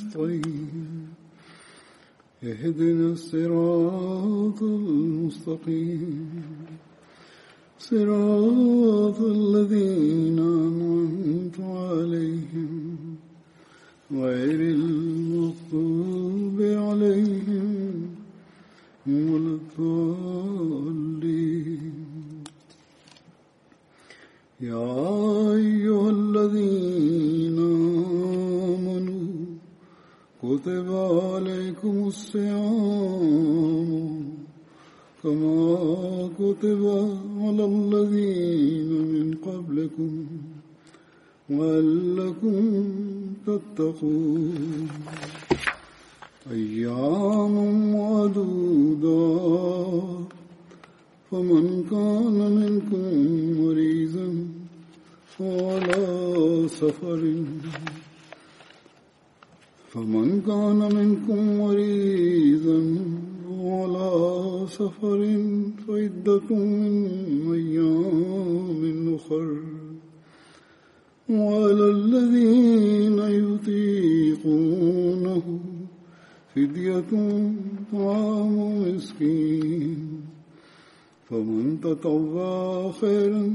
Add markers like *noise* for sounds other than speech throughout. المستقيم اهدنا الصراط المستقيم صراط الذين أنعمت عليهم غير المغضوب عليهم ولا الضالين يا أيها الذين كتب عليكم الصيام كما كتب على الذين من قبلكم لعلكم تتقون أيام معدودة فمن كان منكم مريضا فعلى سفر فمن كان منكم مريضا وعلى سفر فعدة من أيام أخر وعلى الذين يطيقونه فدية طعام مسكين فمن تطوع خيرا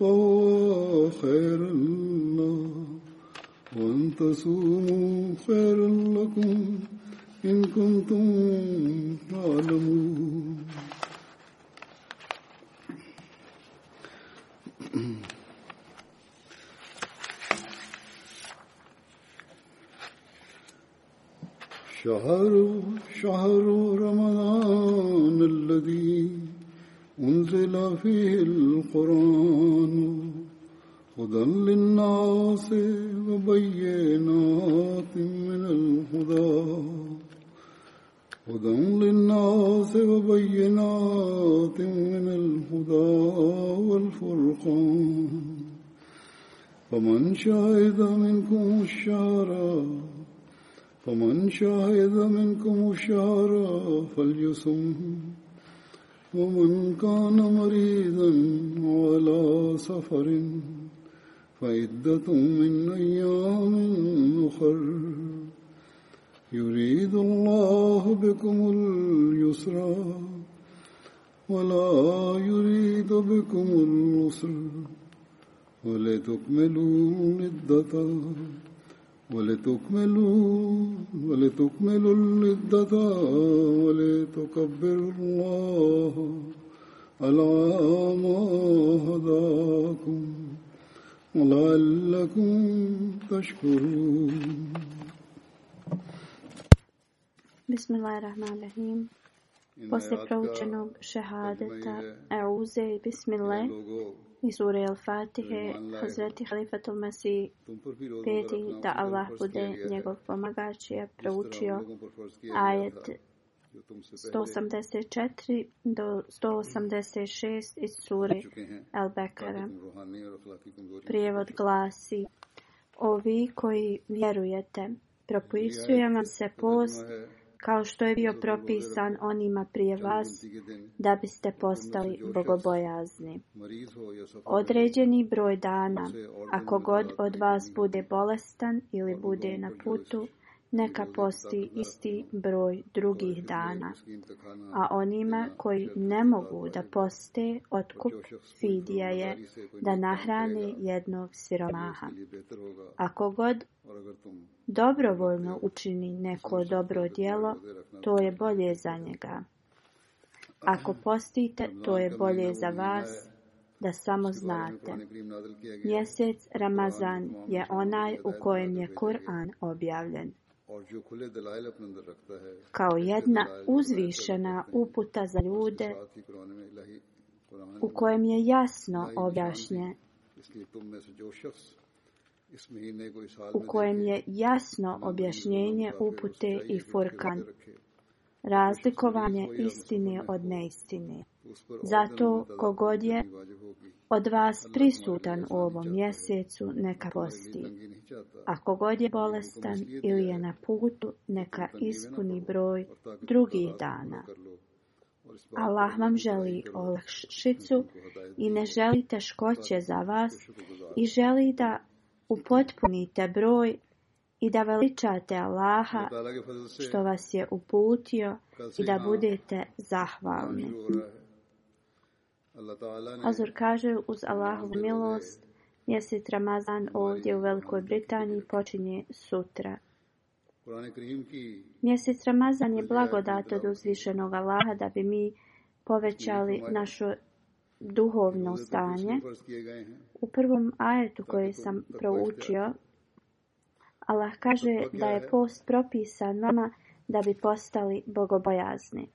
فهو خير الله وأن تصوموا خير لكم إن كنتم تعلمون شهر شهر رمضان الذي أنزل فيه القرآن هدى للناس وبينات من الهدى هدى للناس وبينات من الهدى والفرقان فمن شهد منكم الشهر فمن شهد منكم الشهر فليصم ومن كان مريضا على سفر فعدة من أيام أخر يريد الله بكم اليسر ولا يريد بكم العسر ولتكملوا العدة ولتكملوا ولتكملوا العدة ولتكبروا الله على ما هداكم لعلكم تشكرون بسم الله الرحمن الرحيم После проученog шехадета Еузе и Бисмилле и Суре Аль-Фатихе, Хазрати Халифат Аль-Маси пети да Аллах буде njegov помагач je proučio ajet 184 do 186 iz suri El Bekara. Prijevod glasi O vi koji vjerujete, propisuje vam se post kao što je bio propisan onima prije vas da biste postali bogobojazni. Određeni broj dana, ako god od vas bude bolestan ili bude na putu, neka posti isti broj drugih dana, a onima koji ne mogu da poste, otkup Fidija je da nahrane jednog siromaha. Ako god dobrovoljno učini neko dobro dijelo, to je bolje za njega. Ako postite, to je bolje za vas da samo znate. Mjesec Ramazan je onaj u kojem je Kur'an objavljen kao jedna uzvišena uputa za ljude u kojem je jasno objašnje u kojem je jasno objašnjenje upute i furkan razlikovanje istine od neistine zato kogod je od vas prisutan u ovom mjesecu neka posti. Ako god je bolestan ili je na putu, neka ispuni broj drugih dana. Allah vam želi olakšicu i ne želi teškoće za vas i želi da upotpunite broj i da veličate Allaha što vas je uputio i da budete zahvalni. Azur kaže uz Allahovu milost, mjesec Ramazan ovdje u Velikoj Britaniji počinje sutra. Mjesec Ramazan je blagodat od uzvišenog Allaha da bi mi povećali našo duhovno stanje. U prvom ajetu koji sam proučio, Allah kaže da je post propisan nama da bi postali bogobojazni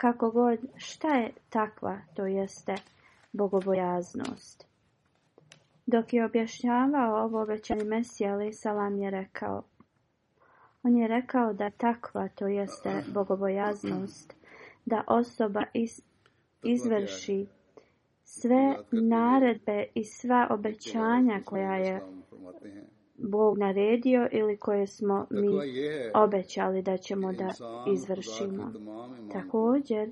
kako god, šta je takva, to jeste bogobojaznost. Dok je objašnjavao ovo većani Mesija, ali Salam je rekao, on je rekao da takva, to jeste bogobojaznost, da osoba iz, izvrši sve naredbe i sva obećanja koja je Bog naredio ili koje smo mi obećali da ćemo da izvršimo. Također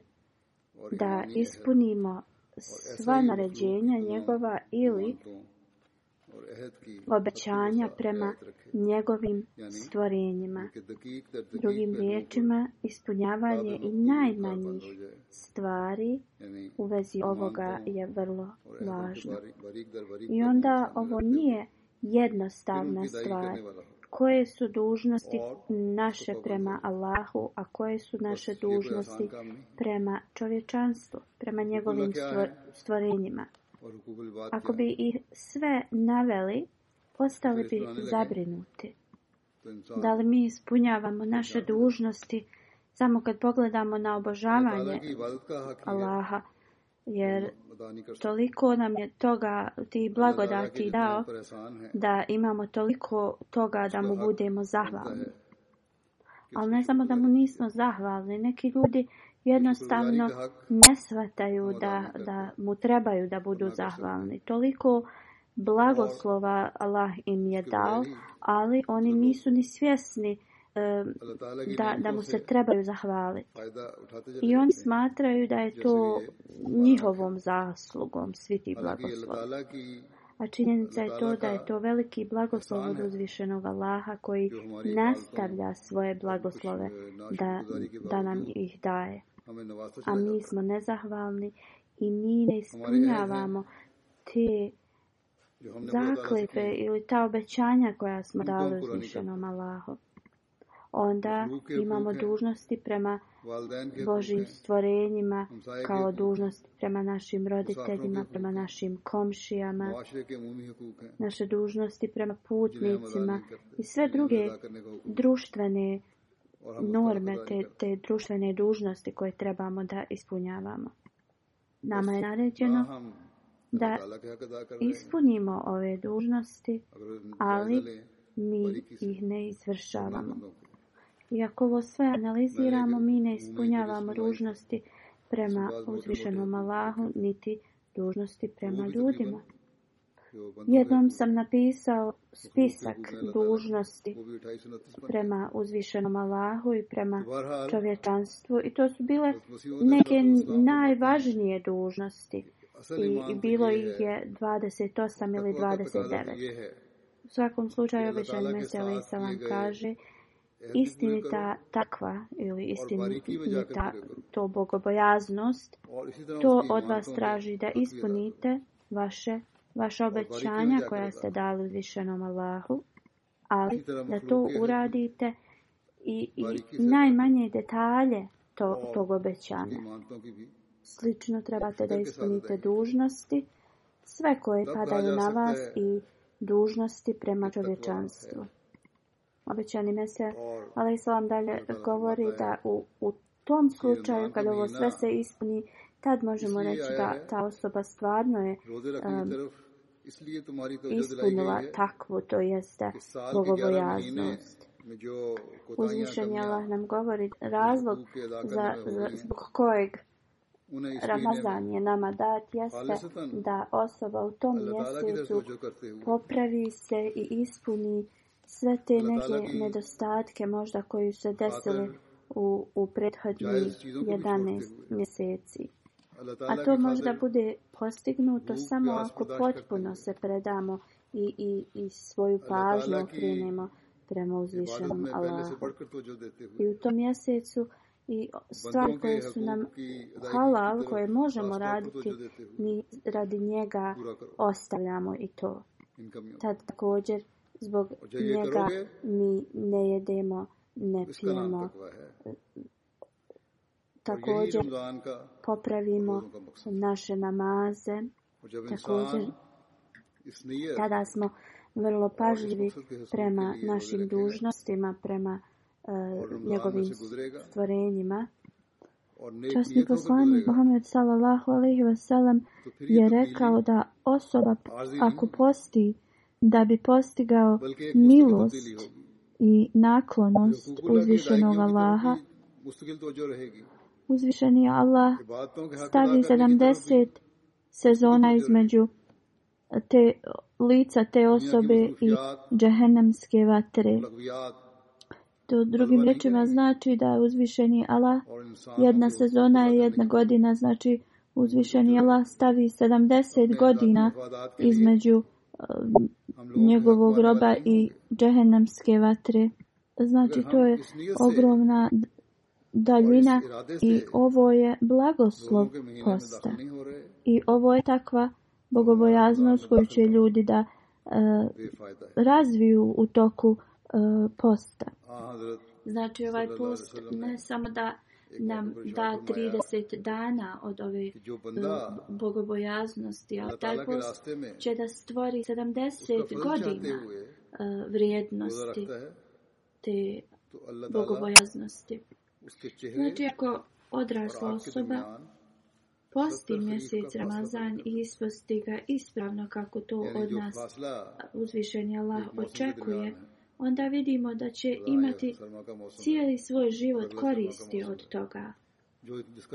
da ispunimo sva naređenja njegova ili obećanja prema njegovim stvorenjima. Drugim riječima, ispunjavanje i najmanjih pa stvari u vezi ovoga je vrlo važno. I onda ovo nije učinjeno jednostavna stvar. Koje su dužnosti naše prema Allahu, a koje su naše dužnosti prema čovječanstvu, prema njegovim stvorenjima. Ako bi ih sve naveli, postali bi zabrinuti. Da li mi ispunjavamo naše dužnosti samo kad pogledamo na obožavanje Allaha? jer toliko nam je toga ti blagodati dao da imamo toliko toga da mu budemo zahvalni. Ali ne samo da mu nismo zahvalni, neki ljudi jednostavno ne shvataju da, da mu trebaju da budu zahvalni. Toliko blagoslova Allah im je dao, ali oni nisu ni svjesni uh, da, da mu se trebaju zahvaliti. Pa I oni smatraju da je to njihovom zaslugom svi ti blagoslovi. A činjenica je to da je to veliki blagoslov od uzvišenog Allaha koji nastavlja svoje blagoslove e, da, da nam ih daje. A mi smo nezahvalni i mi ne e, ispunjavamo te zaklepe ili ta obećanja koja smo dali uzvišenom Allahom onda imamo dužnosti prema Božim stvorenjima kao dužnosti prema našim roditeljima, prema našim komšijama, naše dužnosti prema putnicima i sve druge društvene norme, te, te društvene dužnosti koje trebamo da ispunjavamo. Nama je naređeno dakle, da dakle, dakle, ispunimo ove dužnosti, ali mi ih ne izvršavamo. Iako ovo sve analiziramo, mi ne ispunjavamo ružnosti prema uzvišenom Allahu, niti dužnosti prema ljudima. Jednom sam napisao spisak dužnosti prema uzvišenom Allahu i prema čovječanstvu i to su bile neke najvažnije dužnosti i bilo ih je 28 ili 29. U svakom slučaju, obećan Meseo Isalam kaže... Je, istinita takva ili istinita to bogobojaznost, to od vas traži da ispunite vaše, vaše obećanja koja ste dali višenom Allahu, ali da to uradite i, i najmanje detalje to, tog obećanja. Slično trebate da ispunite dužnosti, sve koje padaju na vas i dužnosti prema čovječanstvu obećani mesija. Ali islam dalje govori da u, u tom slučaju, kad ovo sve se ispuni, tad možemo reći da ta osoba stvarno je um, ispunila takvu, to jeste bogobojaznost. Uzvišen je Allah nam govori razlog dakle, za, za, zbog kojeg Ramazan je nama dat jeste da osoba u tom mjestu popravi se i ispuni sve te neke nedostatke možda koji se desili u, u prethodnjih 11 mjeseci. A to možda bude postignuto samo ako potpuno se predamo i, i, i svoju pažnju okrenemo prema uzvišenom Allahu. I u tom mjesecu i stvar koje su nam halal, koje možemo raditi, mi radi njega ostavljamo i to. Tad također zbog njega mi ne jedemo, ne pijemo. Također popravimo naše namaze, također tada smo vrlo pažljivi prema našim dužnostima, prema uh, njegovim stvorenjima. Časni poslanik Muhammed sallallahu alaihi wa sallam je rekao da osoba ako posti da bi postigao milost i naklonost uzvišenog Allaha, uzvišeni Allah stavi 70 sezona između te lica te osobe i džehennemske vatre. To drugim rečima znači da uzvišeni Allah jedna sezona je jedna godina, znači uzvišeni Allah stavi 70 godina između Um, njegovog groba i džehennemske vatre. Znači, to je ogromna daljina i ovo je blagoslov posta. I ovo je takva bogobojaznost koju će ljudi da uh, razviju u toku uh, posta. Znači, ovaj post ne samo da nam da 30 dana od ove eh, bogobojaznosti, a taj post će da stvori 70 godina eh, vrijednosti te bogobojaznosti. Znači, ako odrasla osoba posti mjesec Ramazan i isposti ga ispravno kako to od nas uzvišenje Allah očekuje, onda vidimo da će imati cijeli svoj život koristi od toga.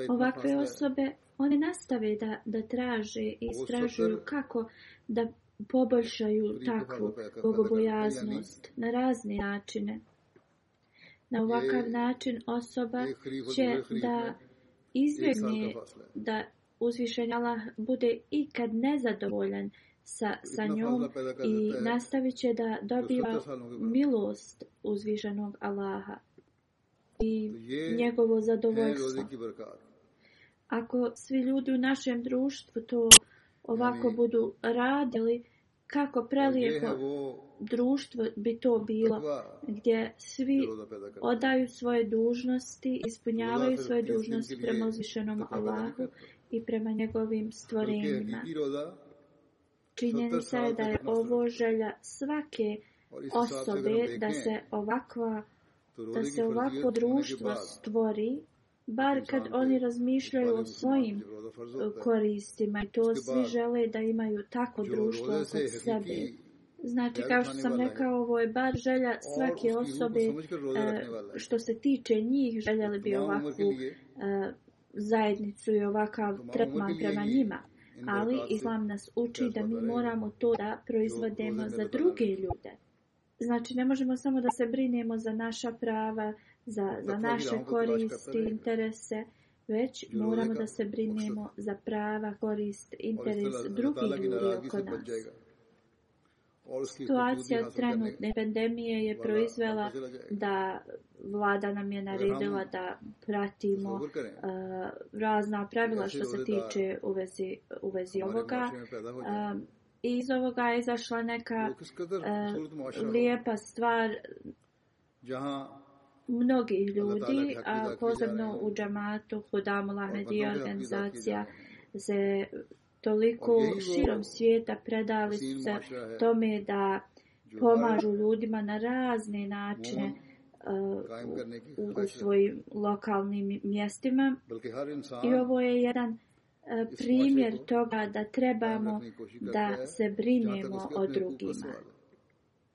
Ovakve osobe, one nastave da, da traže i istražuju kako da poboljšaju takvu bogobojaznost na razne načine. Na ovakav način osoba će da izvegne da uzvišenja Allah bude ikad nezadovoljan sa, sa njom i nastavit će da dobiva milost uzviženog Allaha i njegovo zadovoljstvo. Ako svi ljudi u našem društvu to ovako budu radili, kako prelijepo društvo bi to bilo, gdje svi odaju svoje dužnosti, ispunjavaju svoje dužnosti prema uzvišenom Allahu i prema njegovim stvorenjima. Činjenica je da je ovo želja svake osobe da se ovakva da se ovakvo društvo stvori bar kad oni razmišljaju o svojim koristima i to svi žele da imaju tako društvo kod sebe znači kao što sam rekao ovo je bar želja svake osobe eh, što se tiče njih željeli bi ovakvu eh, zajednicu i ovakav tretman prema njima Ali Islam nas uči da mi moramo to da proizvodemo za druge ljude. Znači ne možemo samo da se brinemo za naša prava, za, za naše koristi, interese, već moramo da se brinemo za prava, korist, interes drugih ljudi oko nas. Situacija trenutne pandemije je proizvela da vlada nam je naredila da pratimo uh, razna pravila što znači, se tiče uvezi, uvezi ovoga. Uh, iz ovoga je izašla neka uh, ono. lijepa stvar mnogih ljudi, a posebno u džamatu Hudamu Lamedija organizacija se toliko širom svijeta predali se tome da pomažu ljudima na razne načine uh, u, u svojim lokalnim mjestima. I ovo je jedan uh, primjer toga da trebamo da se brinemo o drugima.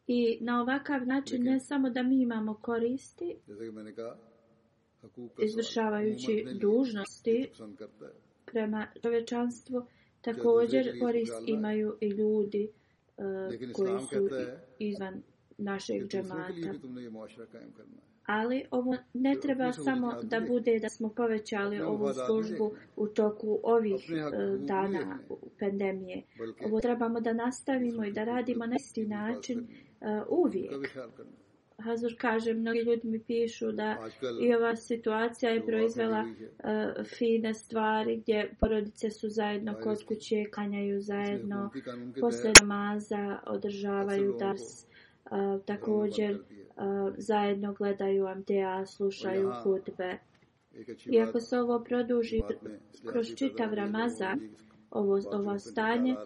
I na ovakav način ne samo da mi imamo koristi izvršavajući dužnosti prema čovečanstvu, Također korist imaju i ljudi uh, koji su izvan našeg džemata. Ali ovo ne treba samo da bude da smo povećali ovu službu u toku ovih e, dana pandemije. Ovo trebamo da nastavimo i da radimo na isti način uh, uvijek. Hazur kaže, mnogi ljudi mi pišu da i ova situacija je proizvela uh, fine stvari gdje porodice su zajedno kod kuće, kanjaju zajedno, posle namaza održavaju dars, uh, također uh, zajedno gledaju MTA, slušaju hutbe. Iako se ovo produži kroz čitav Ramazan, ovo, ovo stanje, uh,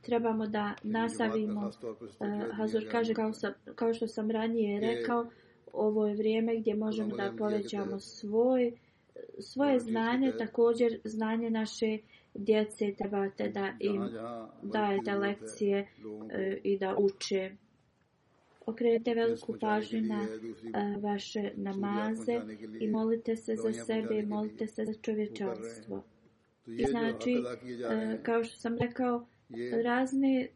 trebamo da nastavimo, uh, e, Hazur kaže, kao, sa, kao što sam ranije rekao, ovo je vrijeme gdje možemo da povećamo svoj, svoje znanje, također znanje naše djece, trebate da im dajete lekcije uh, i da uče. Okrenite veliku pažnju na uh, vaše namaze i molite se za sebe i molite se za čovječanstvo. I znači, e, kao što sam rekao, razne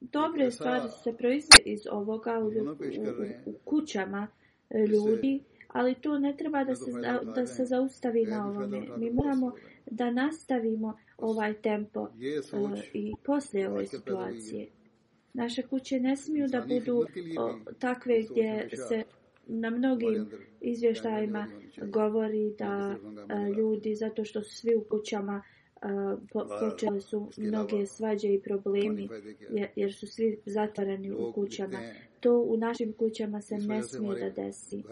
dobre stvari se proizve iz ovoga u, ono u, u kućama e, ljudi, ali to ne treba da se, da se zaustavi na ovome. Mi moramo da nastavimo ovaj tempo e, i poslije ove situacije. Naše kuće ne smiju da budu o, takve gdje se na mnogim izvještajima govori da e, ljudi, zato što svi u kućama e, počele su mnoge svađe i problemi, jer su svi zatvoreni u kućama. To u našim kućama se ne smije da desi.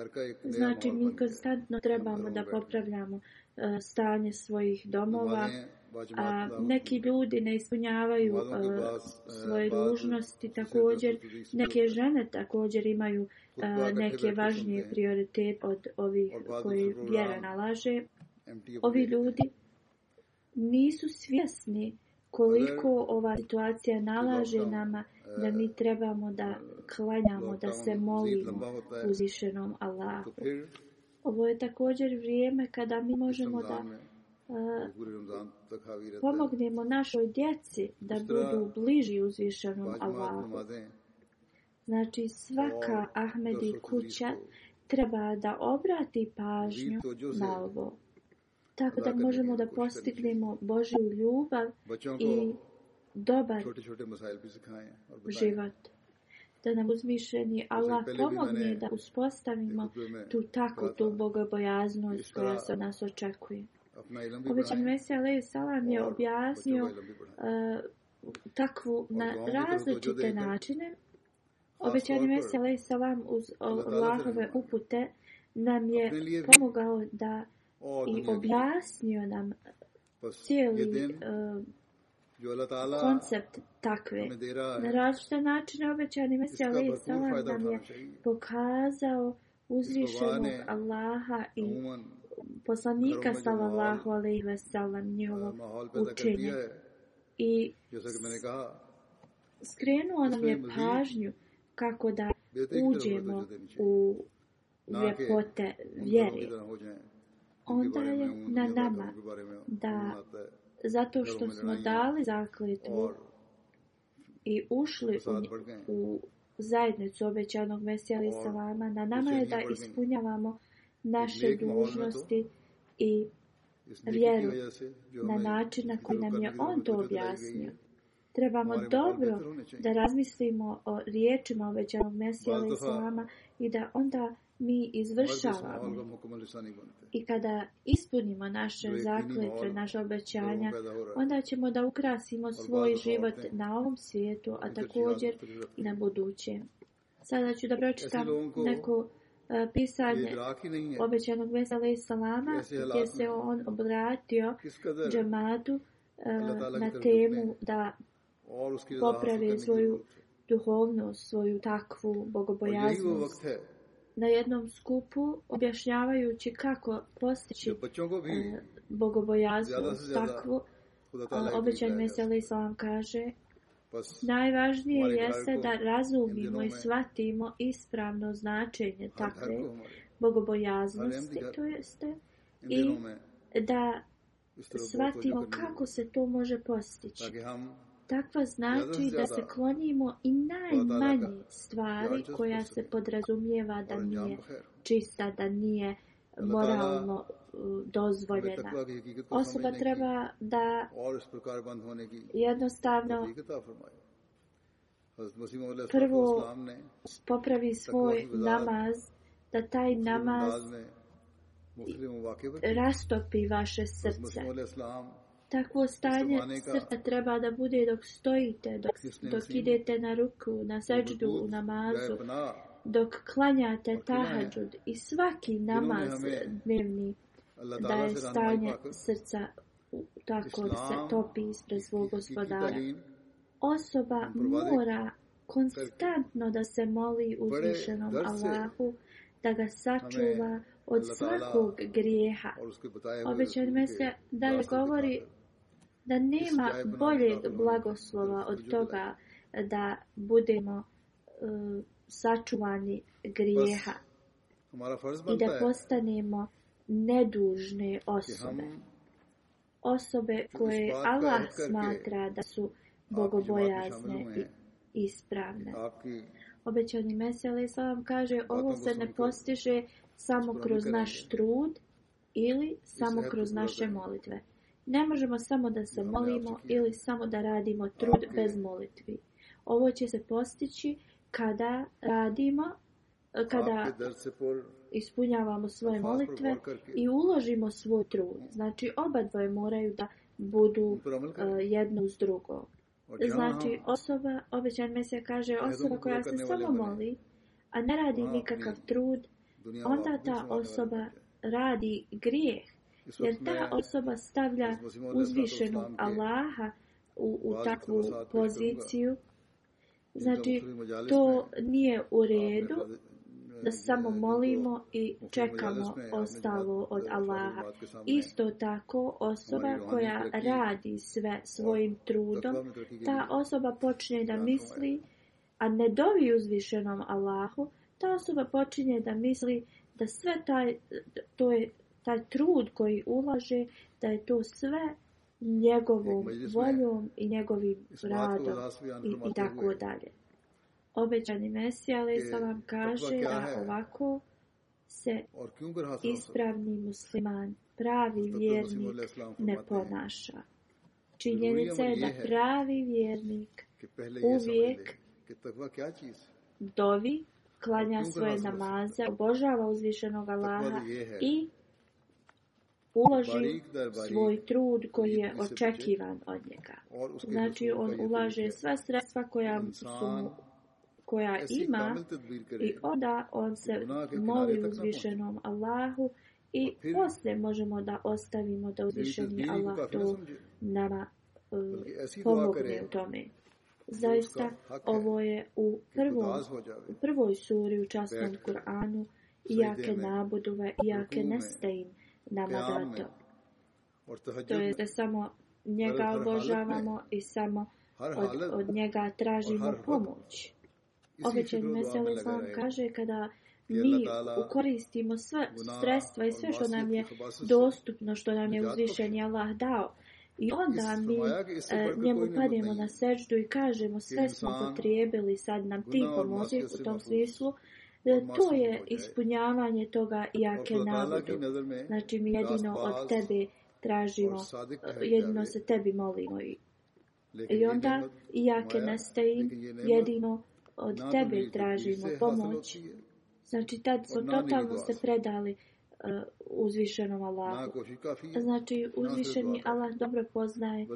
Znači, mi konstantno trebamo da popravljamo e, stanje svojih domova, a neki ljudi ne ispunjavaju a, e, svoje dužnosti također neke žene također imaju a, neke važnije prioritete od ovih koji vjera nalaže ovi ljudi nisu svjesni koliko e, ova situacija nalaže nama e, da mi trebamo da klanjamo da se molimo uzvišenom Allahu ovo je također vrijeme kada mi možemo da uh, pomognemo našoj djeci da budu bliži uzvišenom Allahu. Znači svaka Ahmedi kuća treba da obrati pažnju na ovo. Tako da možemo da postignemo Božju ljubav pa i dobar pa život. Da nam uzmišljeni Allah pomogne da uspostavimo tu takvu, tu bogobojaznost koja se nas očekuje. Obećan Mesija Aleju Salam je objasnio uh, takvu na različite načine. Obećan Mesija Aleju Salam uz Allahove upute nam je pomogao da i objasnio nam pa cijeli uh, koncept takve. Na različite načine obećan Mesija Aleju Salam nam je pokazao uzvišenog Allaha i poslanika sallallahu alejhi ve sellem njegovo učenje i skrenuo nam je pažnju kako da uđemo u ljepote vjere onda je na nama da zato što smo dali zakljetvu i ušli u, u zajednicu obećanog Mesija Ali Salama, na nama je da ispunjavamo naše dužnosti i vjeru na način na koji nam je On to objasnio. Trebamo dobro da razmislimo o riječima obećanog Mesija i Islama i da onda mi izvršavamo. I kada ispunimo naše zakljetre, naše obećanja, onda ćemo da ukrasimo svoj život na ovom svijetu, a također i na budućem. Sada ću da pročitam neko... E, pisanje obećanog Mesa alaih salama gdje se on obratio džamatu e, na temu da popravi svoju duhovnost, svoju takvu bogobojaznost. Na jednom skupu objašnjavajući kako postići pa e, bogobojaznost takvu, obećan Mesa alaih salam kaže Najvažnije jeste da razumimo i shvatimo ispravno značenje takve bogobojaznosti, to jeste, i da shvatimo kako se to može postići. Takva znači da se klonimo i najmanje stvari koja se podrazumijeva da nije čista, da nije moralno dozvoljena. Osoba treba da jednostavno pa prvo popravi svoj namaz, da taj namaz rastopi vaše pa srce. Takvo stanje srca treba da bude dok stojite, dok, dok idete na ruku, na seđdu, u namazu, dok klanjate tahadžud i svaki namaz dnevni da je stanje srca tako da se topi ispred svog gospodara. Osoba mora konstantno da se moli uzvišenom Allahu da ga sačuva od svakog grijeha. Običan me se da li govori da nema boljeg blagoslova od toga da budemo uh, sačuvani grijeha i da postanemo uh, nedužne osobe. Osobe koje Allah smatra da su bogobojazne i ispravne. Obećani Meseli Salam kaže ovo se ne postiže samo kroz naš trud ili samo kroz naše molitve. Ne možemo samo da se molimo ili samo da radimo trud bez molitvi. Ovo će se postići kada radimo kada ispunjavamo svoje molitve i uložimo svoj trud. Znači, oba dvoje moraju da budu uh, jedno uz drugo. Znači, osoba, obećan mesija kaže, osoba koja se samo moli, a ne radi nikakav trud, onda ta osoba radi grijeh, jer ta osoba stavlja uzvišenu Allaha u, u takvu poziciju. Znači, to nije u redu, da samo molimo i čekamo ostalo od Allaha. Isto tako osoba koja radi sve svojim trudom, ta osoba počne da misli, a ne dovi uzvišenom Allahu, ta osoba počinje da misli da sve taj, to je taj trud koji ulaže, da je to sve njegovom voljom i njegovim radom i, i tako dalje obećani Mesija, ali Islam kaže da ovako se ispravni musliman, pravi vjernik ne ponaša. Činjenica je da pravi vjernik uvijek dovi, klanja svoje namaze, obožava uzvišenog Allaha i uloži svoj trud koji je očekivan od njega. Znači, pa on ulaže sva sredstva koja su mu koja ima i oda od se moli uzvišenom Allahu i posle možemo da ostavimo da uzvišeni Allah to nama e, pomogne u tome. Zaista ovo je u prvom, u prvoj suri u častnom Kur'anu jake nabudove i jake nestein nama dato. To je da samo njega obožavamo i samo od, od njega tražimo pomoć obećan mesele sam kaže kada mi ukoristimo sve sredstva i sve što nam je dostupno, što nam je uzvišen Allah dao. I onda mi e, njemu padimo na seđu i kažemo sve smo potrijebili, sad nam ti pomozi u tom svislu. Eh, to je ispunjavanje toga jake navodu. Znači mi jedino od tebe tražimo, eh, jedino se tebi molimo. I onda jake nastajim jedino od tebe tražimo pomoć. Znači, tad su totalno se predali uh, uzvišenom Allahu. Znači, uzvišeni Allah dobro poznaje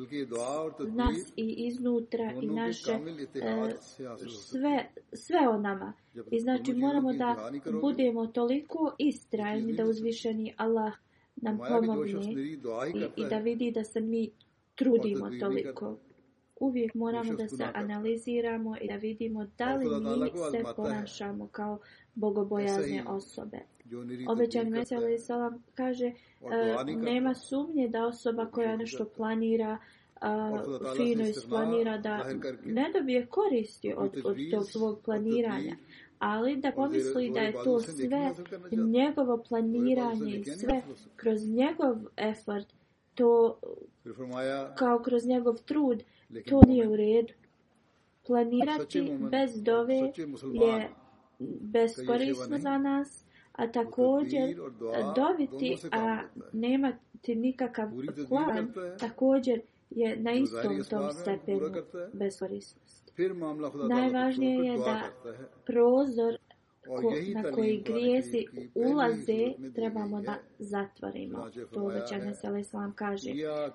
nas i iznutra i ono naše uh, sve, sve o nama. I znači, moramo da budemo toliko istrajni da uzvišeni Allah nam pomogne i, i da vidi da se mi trudimo toliko uvijek moramo da se analiziramo i da vidimo da li mi se ponašamo kao bogobojazne osobe. Ovećan Mesela i Salam kaže, e, nema sumnje da osoba koja nešto planira, fino isplanira, da ne dobije koristi od, od tog svog planiranja. Ali da pomisli da je to sve njegovo planiranje i sve kroz njegov effort, to kao kroz njegov trud, uh, To nije u redu. Planirati bez dove je beskorisno za nas, a također doviti, a nemati nikakav plan, također je na istom tom stepenu beskorisnosti. Najvažnije je da prozor ko, na koji grijesi ulaze, trebamo da zatvorimo. To uvećanje se Islam kaže.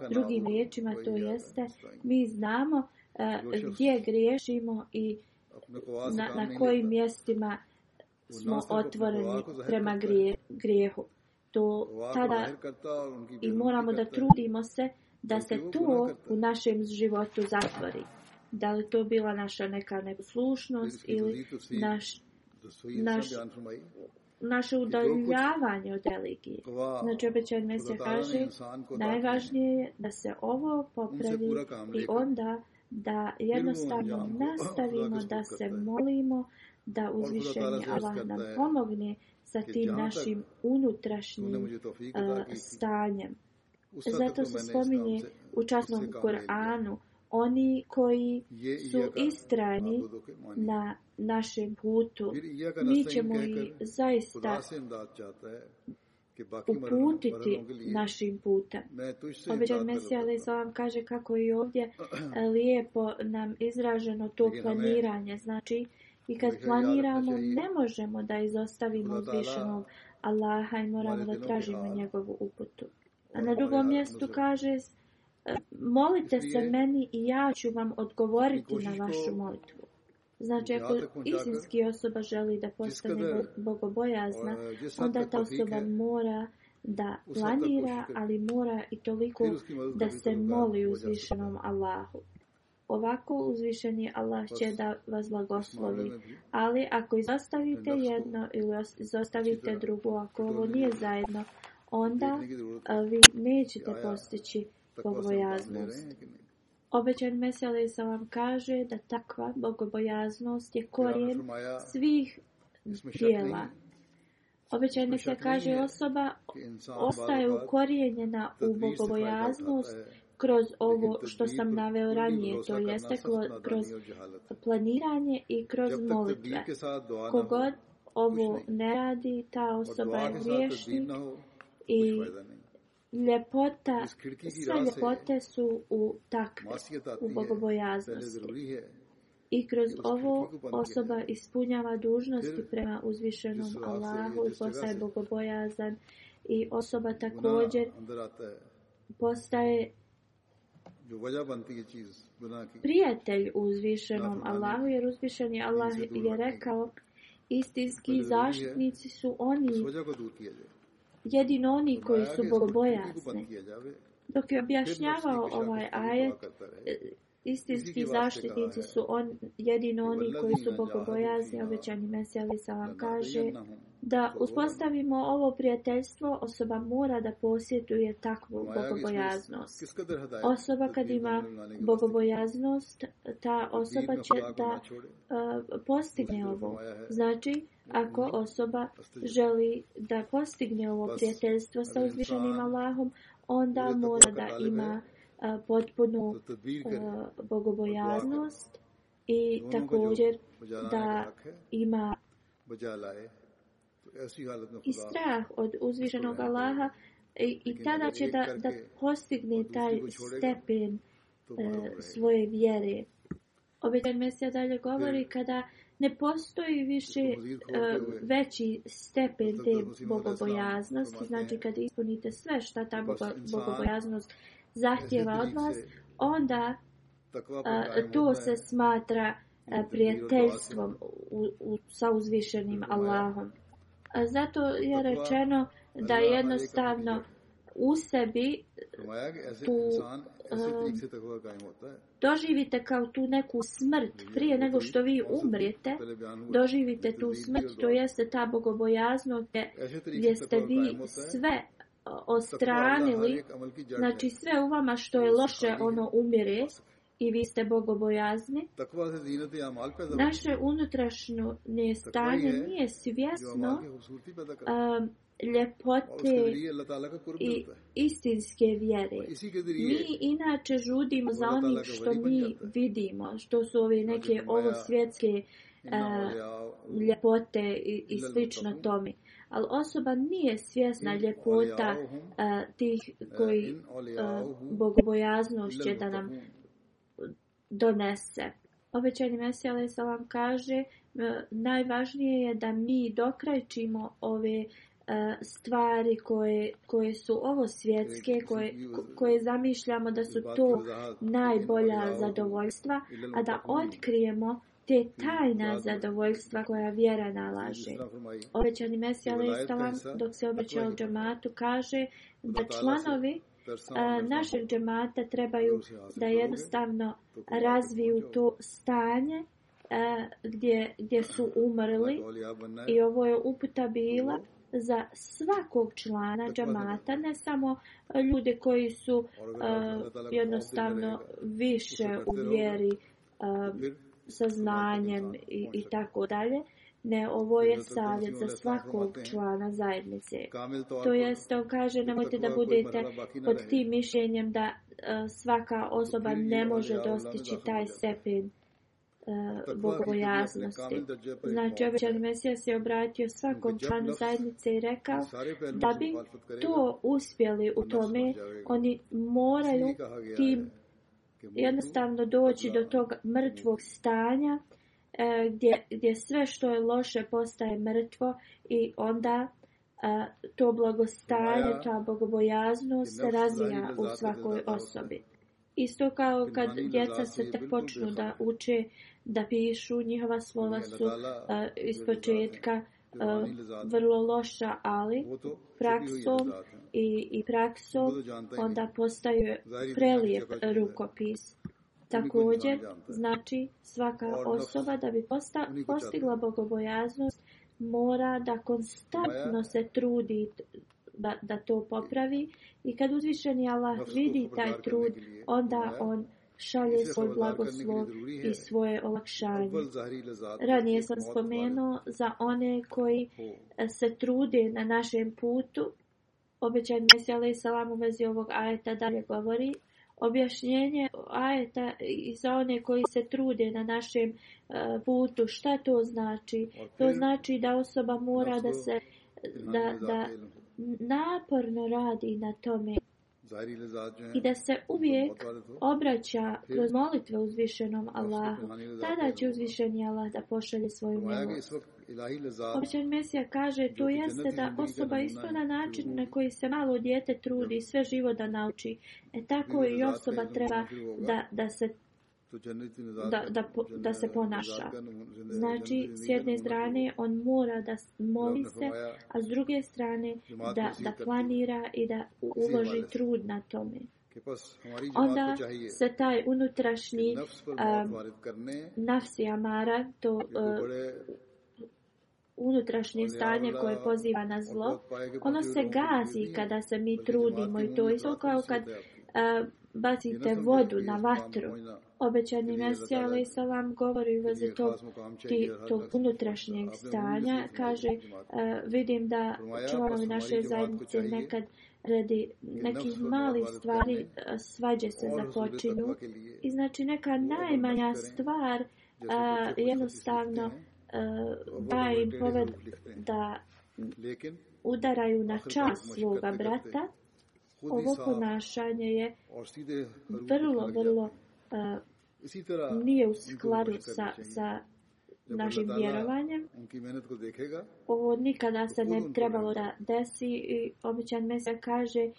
Drugim riječima to jeste, mi znamo uh, gdje griješimo i na, na kojim mjestima smo otvoreni prema grije, grijehu. To tada i moramo da trudimo se da se to u našem životu zatvori. Da li to bila naša neka neslušnost ili naš naš, naše udaljavanje od religije. Znači, obećan mesija kaže, najvažnije je da se ovo popravi i onda da jednostavno *laughs* nastavimo da se molimo da uzvišenje Allah nam pomogne sa tim našim unutrašnjim eh, stanjem. Zato se spominje u časnom Kur'anu oni koji su istrajni na našem putu, mi ćemo i zaista uputiti našim putem. Obeđan Mesija Ali Zalam kaže kako i ovdje *clears throat* lijepo nam izraženo to planiranje. Znači, i kad planiramo, ne možemo da izostavimo odvišenog Allaha i moramo da tražimo njegovu uputu. A na drugom mjestu kaže, e, molite se meni i ja ću vam odgovoriti na vašu molitvu. Znači, ako istinski osoba želi da postane bogobojazna, onda ta osoba mora da planira, ali mora i toliko da se moli uzvišenom Allahu. Ovako uzvišeni Allah pa će da vas blagoslovi, ali ako izostavite jedno ili izostavite drugo, ako ovo nije zajedno, onda vi nećete postići pogojaznost. Obećan Mesele sa vam kaže da takva bogobojaznost je korijen svih dijela. Obećan Mesele kaže osoba ostaje ukorijenjena u bogobojaznost e, kroz ovo što sam naveo ranije, to jeste kroz planiranje i kroz molitve. Kogod ovo ne radi, ta osoba je griješnik i ljepota, sve ljepote su u takve, u bogobojaznosti. I kroz ovo osoba ispunjava dužnosti prema uzvišenom Allahu i postaje bogobojazan. I osoba također postaje prijatelj uzvišenom Allahu, jer uzvišen je Allah je rekao istinski zaštitnici su oni jedino oni koji su bogobojasni. Dok je objašnjavao ovaj ajet, e, istinski zaštitnici su on, jedino oni koji su bogobojasni, obećani Mesijali sa vam kaže, da uspostavimo ovo prijateljstvo, osoba mora da posjetuje takvu bogobojaznost. Osoba kad ima bogobojaznost, ta osoba će da uh, postigne ovo. Znači, Ako osoba želi da postigne ovo prijateljstvo sa uzvišenim Allahom, onda mora da ima potpunu bogobojaznost i ono također da ima i strah od uzvišenog Allaha i tada će da, da postigne taj stepen e, svoje vjere. Obećan Mesija dalje govori kada ne postoji više uh, veći stepen te bogobojaznosti, znači kad ispunite sve šta ta bogobojaznost zahtjeva od vas, onda uh, to se smatra uh, prijateljstvom u, u, sa uzvišenim Allahom. Zato je rečeno da jednostavno u sebi tu doživite kao tu neku smrt prije nego što vi umrijete doživite tu smrt to jeste ta bogobojaznost gdje ste vi sve ostranili znači sve u vama što je loše ono umire i vi ste bogobojazni naše unutrašnje stanje nije svjesno um, ljepote i istinske vjere. Mi inače žudimo za onih što mi vidimo, što su ove znači, neke ovo svjetske uh, ljepote i, i slično tome. Ali osoba nije svjesna ljepota uh, tih e, koji uh, bogobojaznost će da nam donese. Obećanje Mesija Lesa vam kaže, uh, najvažnije je da mi dokrajčimo ove uh, stvari koje, koje su ovo svjetske, koje, koje zamišljamo da su to najbolja zadovoljstva, a da ono. otkrijemo te tajna zadovoljstva koja vjera nalaže. Znači, Obećani Mesija Listovan, dok se obećao džamatu, kaže da članovi našeg džemata trebaju da jednostavno razviju to stanje gdje, gdje su umrli i ovo je uputa bila za svakog člana džamata, ne samo e, ljude koji su uh, jednostavno više u vjeri uh, sa znanjem i, i tako dalje. Ne, ovo je savjet za svakog člana zajednice. To jeste, on kaže, nemojte da budete pod tim mišljenjem da uh, svaka osoba ne može dostići taj stepen uh, E, bogobojaznosti. Pa znači, običan Mesija se obratio svakom članu zajednice i rekao da bi to uspjeli u tome, oni moraju tim jednostavno doći do tog mrtvog stanja e, gdje, gdje sve što je loše postaje mrtvo i onda e, to blagostanje, ta bogobojaznost se razvija u svakoj osobi. Isto kao kad djeca se te počnu da uče uh, da pišu njihova slova su uh, iz početka uh, vrlo loša, ali praksom i, i praksom onda postaju prelijep rukopis. Također, znači svaka osoba da bi posta, postigla bogobojaznost mora da konstantno se trudi da, da to popravi i kad uzvišeni Allah vidi taj trud, onda on uh, šalje svoj blagoslov i svoje olakšanje. Ranije sam spomenuo za one koji se trude na našem putu. Obećan Mesija alaih salam u vezi ovog ajeta dalje govori. Objašnjenje ajeta i za one koji se trude na našem e, putu. Šta to znači? To znači da osoba mora da se... Da, da, naporno radi na tome i da se uvijek obraća kroz molitve uzvišenom Allahu, tada će uzvišeni Allah da pošalje svoju milost. Općan Mesija kaže, to jeste da osoba isto na način na koji se malo djete trudi, sve živo da nauči, e tako i osoba treba da, da se da, da, da se ponaša. Znači, s jedne strane, on mora da moli se, a s druge strane, da, da planira i da uloži trud na tome. Onda se taj unutrašnji uh, nafsi amara, to uh, unutrašnje stanje koje poziva na zlo, pa ono se gazi kada se mi trudimo i to je kao kad uh, bacite vodu na vatru. Obećani Mesija Alisalam govori vezi tog, tog unutrašnjeg stanja. Kaže, uh, vidim da članovi naše zajednice nekad radi nekih malih stvari eh, svađe se ono započinju. I znači neka ono najmanja stvar uh, jednostavno uh, daje im poved da udaraju na čas svoga brata. Ovo ponašanje je vrlo, vrlo uh, nije u skladu sa, sa našim vjerovanjem. Ovo nikada se ne trebalo da desi. I običan mesec kaže e,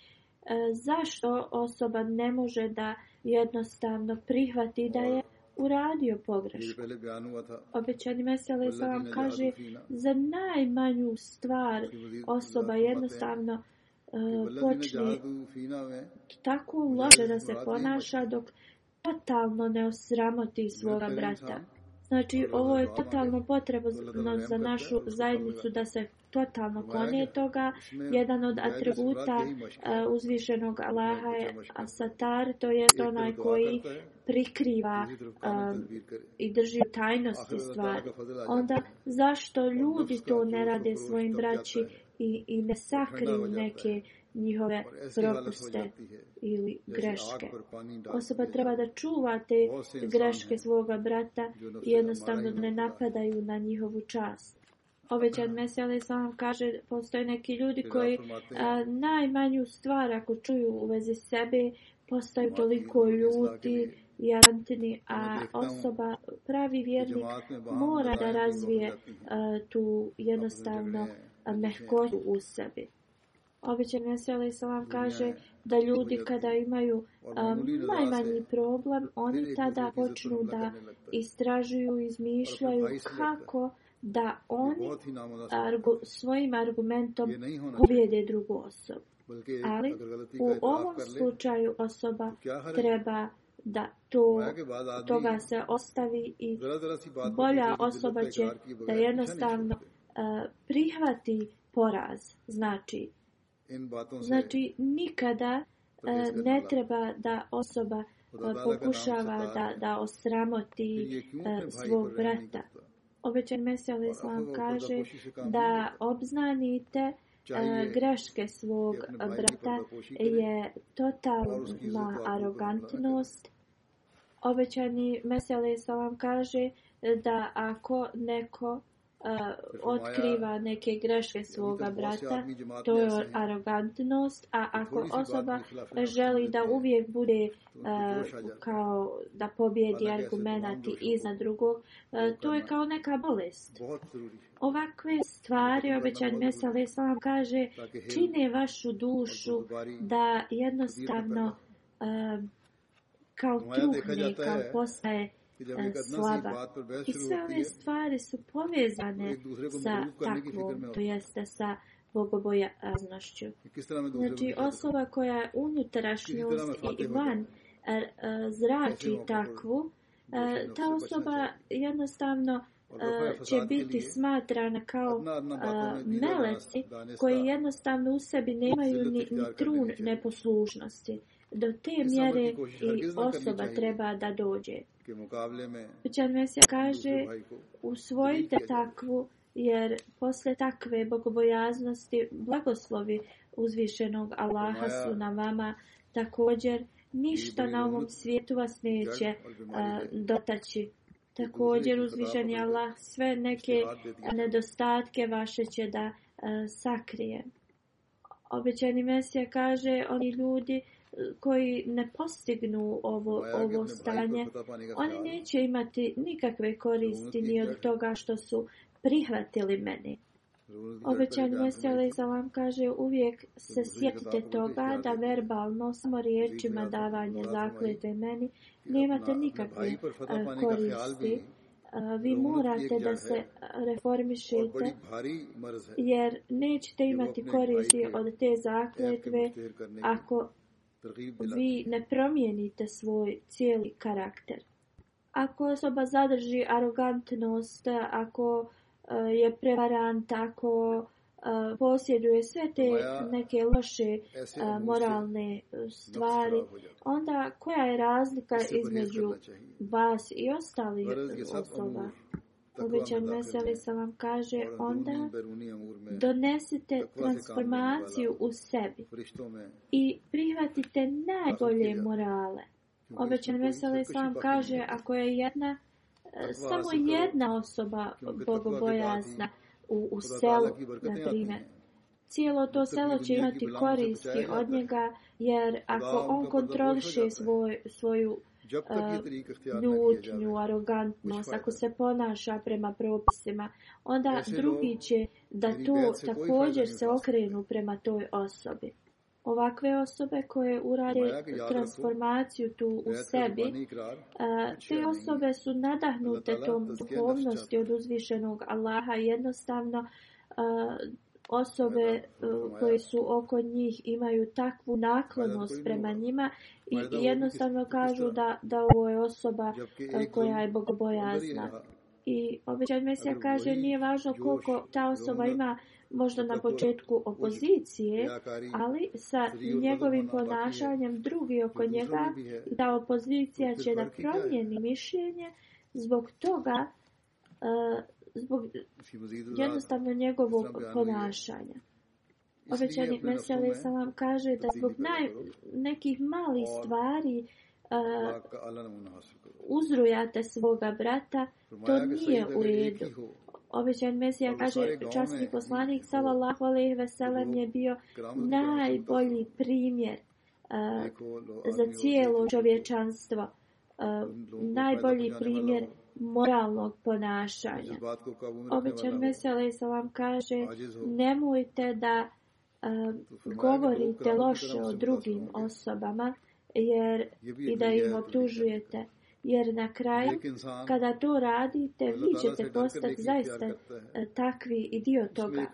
zašto osoba ne može da jednostavno prihvati da je uradio pogrešku. Obećani mesele sa vam kaže za najmanju stvar osoba jednostavno uh, počne tako lože da se ponaša dok uh, totalno ne osramoti svoga brata. Znači, ovo je totalno potrebno za našu zajednicu da se totalno klone toga. Jedan od atributa e, uzvišenog Allaha je Asatar, to je onaj koji prikriva i drži tajnosti stvari. Onda, zašto ljudi to ne rade svojim braći i, i ne sakriju neke uh, njihove propuste ili greške. Pa osoba treba da čuva te greške svoga brata i jednostavno ne napadaju na njihovu čast. Ovećan Mesele sam kaže, postoje neki ljudi koji a, najmanju stvar ako čuju u vezi sebe, postaju toliko ljuti, jarantini, a osoba, pravi vjernik, mora da razvije a, tu jednostavno mehkoću u sebi. Običan Veseli Salam kaže da ljudi kada imaju ono, um, najmanji problem, oni tada počnu da istražuju, ono, izmišljaju kako da oni argu, svojim argumentom uvijede drugu osobu. Ali u ovom slučaju osoba treba da to toga se ostavi i bolja osoba će da jednostavno uh, prihvati poraz. Znači, Znači, nikada e, ne treba da osoba e, pokušava da, da osramoti e, pa svog brata. Obećan Mesijal pa, Islam kaže da obznanite greške svog brata je totalna arogantnost. Obećani Mesijal Islam kaže da ako neko uh, otkriva neke greške svoga brata, to je arogantnost, a ako osoba ono želi da uvijek bude uh, kao da pobjedi argumentati iznad drugog, uh, to je kao neka bolest. Ovakve stvari, obećan Mesale Islam kaže, dakle, čine vašu dušu da jednostavno uh, kao truhne, kao postaje uh, E, slaba. I sve ove stvari su povezane sa takvom, to jeste sa bogobojaznošću. Znači osoba koja je unutrašnjost i van zrači takvu, ta osoba jednostavno će biti smatrana kao meleci koji jednostavno u sebi nemaju ni, ni trun neposlužnosti. Do te mjere i osoba treba da dođe. Učan Mesija kaže, usvojite takvu, jer posle takve bogobojaznosti, blagoslovi uzvišenog Allaha su na vama također, ništa na ovom svijetu vas neće a, dotaći. Također uzvišeni Allah sve neke nedostatke vaše će da a, e, sakrije. Obećani Mesija kaže, oni ljudi a, koji ne postignu ovo, ovo stanje, oni neće imati nikakve koristi ni od toga što su prihvatili meni. Obećan Veseli za vam kaže, uvijek se sjetite toga da verbalno samo riječima davanje zakljete meni, nemate pa nikakve koristi. Vi morate da se reformišete jer nećete imati koristi od te zakljetve ako vi ne promijenite svoj cijeli karakter. Ako osoba zadrži arogantnost, ako e, je prevarant, ako e, posjeduje sve te neke loše e, moralne stvari, onda koja je razlika između vas i ostalih osoba? Uvećan Veseli se vam kaže, onda donesite transformaciju u sebi i prihvatite najbolje morale. Uvećan Veseli se vam kaže, ako je jedna, e, samo jedna osoba bogobojazna u, u selu, na primjer, Cijelo to selo će imati koristi od njega, jer ako on kontroliše svoj, svoju ljutnju, arogantnost, ako se ponaša prema propisima, onda drugi će da to također se okrenu prema toj osobi. Ovakve osobe koje urade transformaciju tu u sebi, znači, te osobe su nadahnute tom duhovnosti od uzvišenog Allaha jednostavno uh, osobe eh, koje su oko njih imaju takvu naklonost prema njima i jednostavno kažu da, da ovo je osoba eh, koja je bogobojazna. I običan mesija kaže nije važno koliko ta osoba ima možda na početku opozicije, ali sa njegovim ono, ponašanjem drugi oko njega, ta opozicija će da promijeni mišljenje zbog toga uh, zbog jednostavno njegovog ponašanja. Ovećani Mesija Ali Salam kaže da zbog naj, nekih malih stvari uh, uzrujate svoga brata, to nije u redu. Ovećan Mesija kaže, častni poslanik Salallahu Aleyhi Veselam je bio najbolji primjer uh, za cijelo čovječanstvo. Uh, najbolji primjer uh, moralnog ponašanja. Običan veselaj sa vam kaže, nemojte da um, govorite loše o drugim osobama jer i da im obtužujete jer na kraju, kada to radite, vi ćete postati zaista e, takvi i dio toga.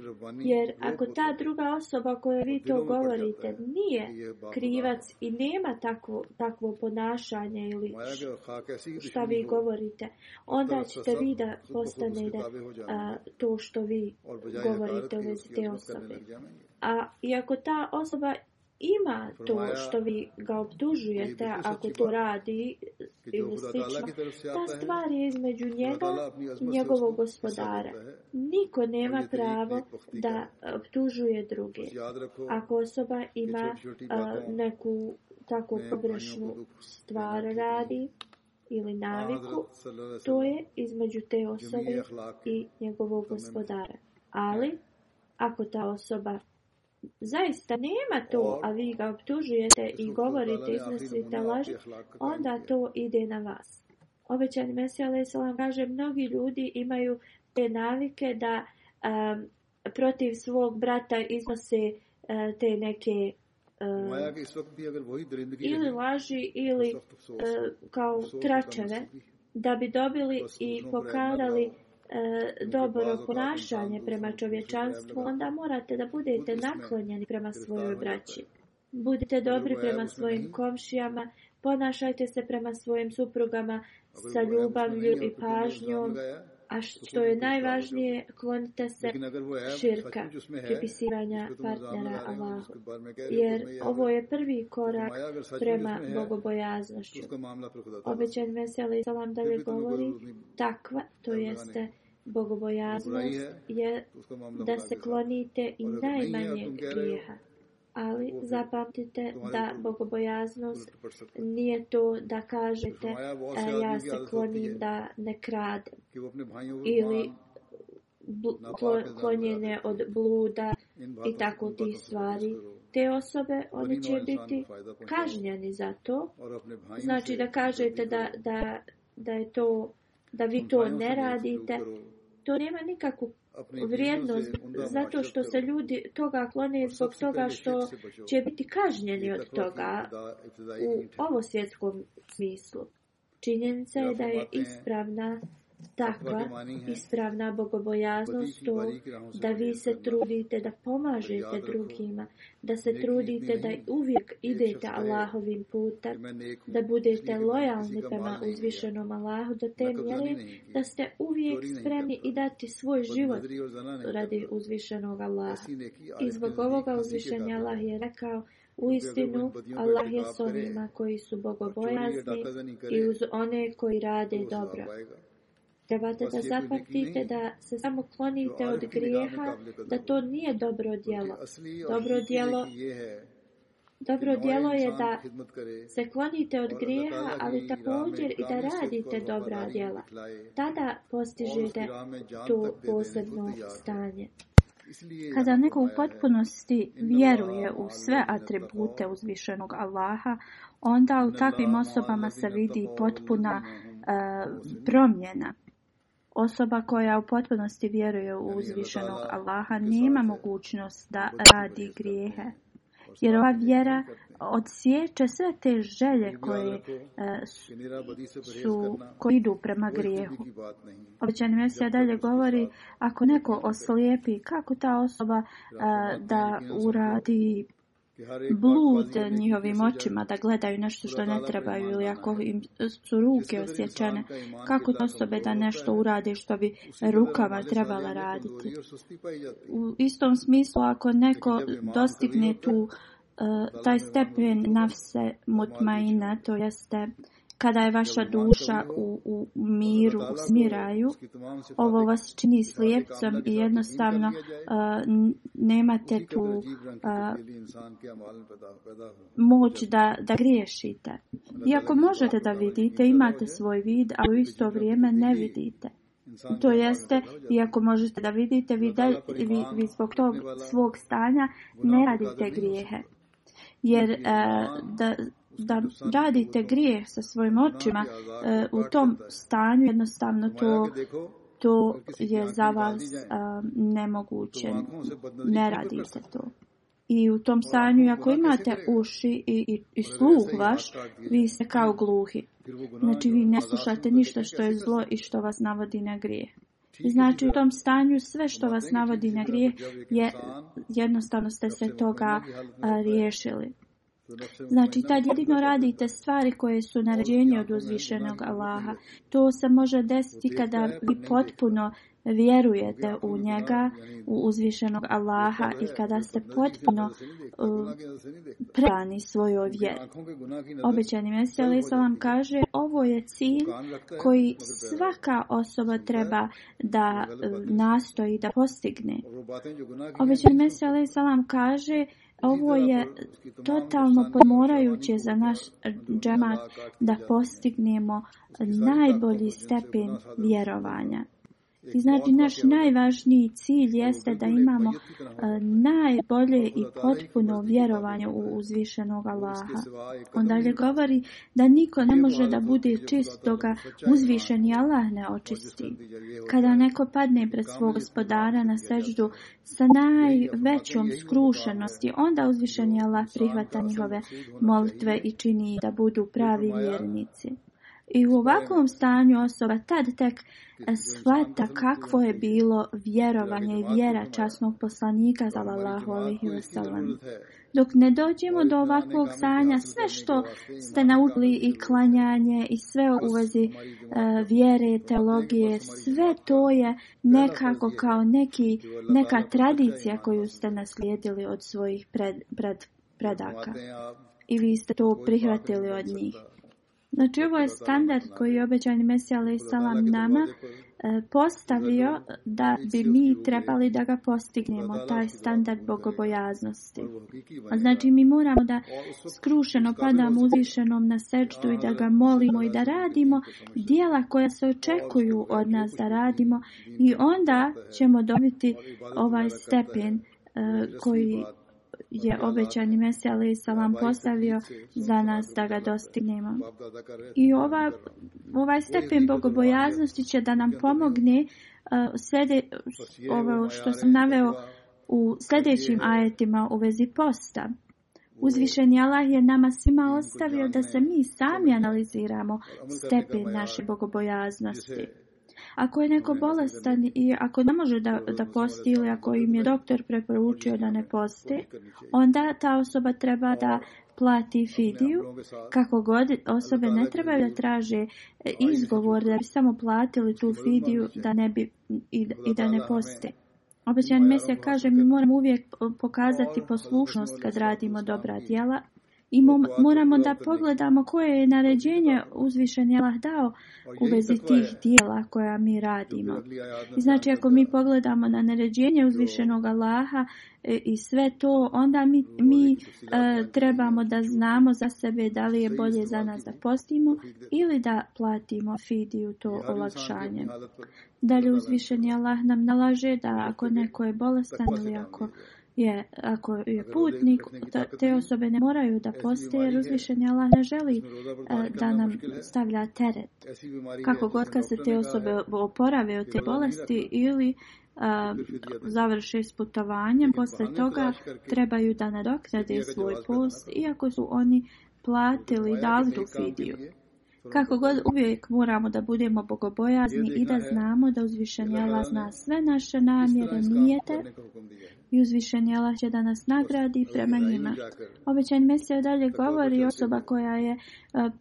Jer ako ta druga osoba koja vi to govorite nije krivac i nema takvo, takvo ponašanje ili šta vi govorite, onda ćete vi da postanete a, to što vi govorite u vezi te osobe. A iako ta osoba ima to što vi ga obdužujete ako to radi ili slično. Ta stvar je između njega i njegovog gospodara. Niko nema pravo da obdužuje druge. Ako osoba ima neku tako pogrešnu stvar radi ili naviku, to je između te osobe i njegovog gospodara. Ali, ako ta osoba zaista nema to, a vi ga obtužujete i govorite, iznosite laž, onda to ide na vas. Obećani Mesija Aleyhisselam kaže, mnogi ljudi imaju te navike da um, protiv svog brata iznose uh, te neke um, ili laži ili uh, kao tračeve, da bi dobili i pokarali uh, E, znači, dobro ponašanje prema čovječanstvu, onda morate da budete naklonjeni prema svojoj braći. Budite dobri prema svojim komšijama, ponašajte se prema svojim suprugama sa ljubavlju i pažnjom. A što je najvažnije, klonite se širka, pripisivanja partnera Allahu. Jer ovo je prvi korak prema bogobojaznošću. Obećan Vesel i Salam dalje govori, takva, to jeste bogobojaznost, je da se klonite i najmanjeg grijeha ali zapamtite da bogobojaznost nije to da kažete e, ja se klonim da ne kradem ili klonjene od bluda i tako tih stvari. Te osobe, pa oni će biti pa kažnjeni za to. Znači da kažete da, da, da, je to, da vi to ne radite, to nema nikakvu vrijednost zato što se ljudi toga klone zbog toga što će biti kažnjeni od toga u ovo svjetskom smislu. Činjenica je da je ispravna takva ispravna bogobojaznost to da vi se trudite da pomažete drugima, da se trudite da uvijek idete Allahovim putem, da budete lojalni prema uzvišenom Allahu do te mjere, da ste uvijek spremni i dati svoj život radi uzvišenog Allaha. I zbog ovoga uzvišenja Allah je rekao, U istinu, Allah je s onima koji su bogobojasni i uz one koji rade dobro. Trebate da zapamtite da se samo klonite od grijeha, da to nije dobro djelo. Dobro djelo Dobro djelo je da se klonite od grijeha, ali također i da radite dobra djela. Tada postižete ono to posebno stanje. Kada neko u potpunosti vjeruje u sve atribute uzvišenog Allaha, onda u takvim osobama se vidi potpuna uh, promjena. Osoba koja u potpunosti vjeruje u uzvišenog Allaha nema mogućnost da radi grijehe. Jer ova vjera odsjeće sve te želje koje e, su, koji idu prema grijehu. Običan mjese dalje govori, ako neko oslijepi, kako ta osoba dakle, e, da uradi blud njihovim očima da gledaju nešto što ne trebaju ili ako im su ruke osjećane kako osobe da nešto urade što bi rukama trebala raditi u istom smislu ako neko dostigne tu uh, taj stepen nafse mutmaina to jeste uh, kada je vaša duša u, ono u miru, u smiraju, ovo vas čini slijepcom i jednostavno uh, nemate tu uh, moć da, da griješite. Iako možete da ovaj vidite, imate svoj vid, a u isto vrijeme ne vidite. To jeste, iako možete da vidite, vi, da, vi, vi zbog tog svog stanja ne radite grijehe. Jer uh, da da radite grije sa svojim očima e, u tom stanju, jednostavno to, to je za vas e, nemoguće, ne radite to. I u tom stanju, ako imate uši i, i, i sluh vaš, vi ste kao gluhi. Znači, vi ne slušate ništa što je zlo i što vas navodi na grije. I znači, u tom stanju sve što vas navodi na grije, je, jednostavno ste se toga a, e, riješili. Znači, tad jedino radite stvari koje su naređenje od uzvišenog Allaha. To se može desiti kada vi potpuno vjerujete u njega, u uzvišenog Allaha i kada ste potpuno uh, prani svojoj vjeri. Obećani mjese, ali se vam kaže, ovo je cilj koji svaka osoba treba da uh, nastoji da postigne. Obećani mjese, ali se vam kaže, Ovo je totalno pomorajuće za naš džemat da postignemo najbolji stepen vjerovanja. I znači naš najvažniji cilj jeste da imamo najbolje i potpuno vjerovanje u uzvišenog Allaha. On dalje govori da niko ne može da bude čist doga uzvišeni Allah ne očisti. Kada neko padne pred svog gospodara na seždu sa najvećom skrušenosti, onda uzvišeni Allah prihvata njihove molitve i čini da budu pravi vjernici. I u ovakvom stanju osoba tad tek Svata e, kakvo je bilo vjerovanje i vjera časnog poslanika za Allaho alihi wasalam. Dok ne dođemo do ovakvog stanja, sve što ste naučili i klanjanje i sve u vezi uh, vjere, teologije, sve to je nekako kao neki, neka tradicija koju ste naslijedili od svojih pred, pred, predaka. I vi ste to prihvatili od njih. Znači ovo je standard koji je obećani Mesija alaih salam nama e, postavio da bi mi trebali da ga postignemo, taj standard bogobojaznosti. A znači mi moramo da skrušeno padamo uzvišenom na sečtu i da ga molimo i da radimo dijela koja se očekuju od nas da radimo i onda ćemo dobiti ovaj stepen e, koji je obećani Mesija alaih salam ovaj postavio za nas da ga dostignemo. I ova, ovaj stepen bogobojaznosti će da nam pomogne uh, svede, ovo što sam naveo u sljedećim ajetima u vezi posta. Uzvišeni Allah je nama svima ostavio da se mi sami analiziramo stepen naše bogobojaznosti. Ako je neko bolestan i ako ne može da, da posti ili ako im je doktor preporučio da ne posti, onda ta osoba treba da plati fidiju. Kako god osobe ne trebaju da traže izgovor da bi samo platili tu fidiju da ne bi, i, i da ne posti. Obećan Mesija kaže, mi moramo uvijek pokazati poslušnost kad radimo dobra djela, I mo moramo da pogledamo koje je naređenje uzvišen Allah dao u vezi tih dijela koja mi radimo. I znači ako mi pogledamo na naređenje uzvišenog Allaha e, i sve to, onda mi, mi e, trebamo da znamo za sebe da li je bolje za nas da postimo ili da platimo fidiju to olakšanje. Dalje uzvišen Allah nam nalaže da ako neko je bolestan ili ako je ako je putnik, te osobe ne e, moraju da postoje, jer uzvišenje Allah ne želi e, da nam stavlja teret. E, Kako god kad se te osobe oporave od te bolesti ili završi s putovanjem, posle toga trebaju da nadoknade svoj post, iako su oni platili dali tu fidiju. Kako god uvijek moramo da budemo bogobojazni i da e, znamo da uzvišen e, Allah e, zna sve naše namjere, nijete i uzvišen Allah će da nas nagradi prema njima. Obećan mesija dalje govori osoba koja je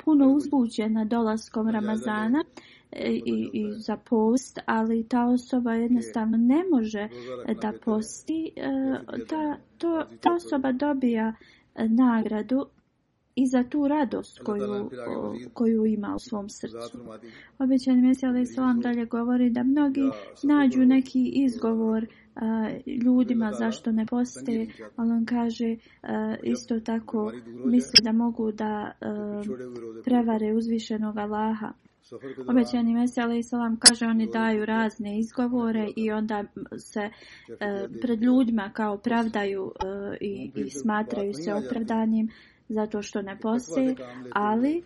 puno uzbuđena dolaskom Ramazana i, i za post, ali ta osoba jednostavno ne može da posti. Ta, to, ta osoba dobija nagradu i za tu radost koju, koju ima u svom srcu. Običan mesija Ali Salam dalje govori da mnogi nađu neki izgovor a, ljudima zašto ne poste, ali on kaže a, isto tako misli da mogu da a, prevare uzvišenog Allaha. Obećani Mesija alaih salam kaže oni daju razne izgovore i onda se e, pred ljudima kao pravdaju e, i, i smatraju se opravdanim zato što ne poste, ali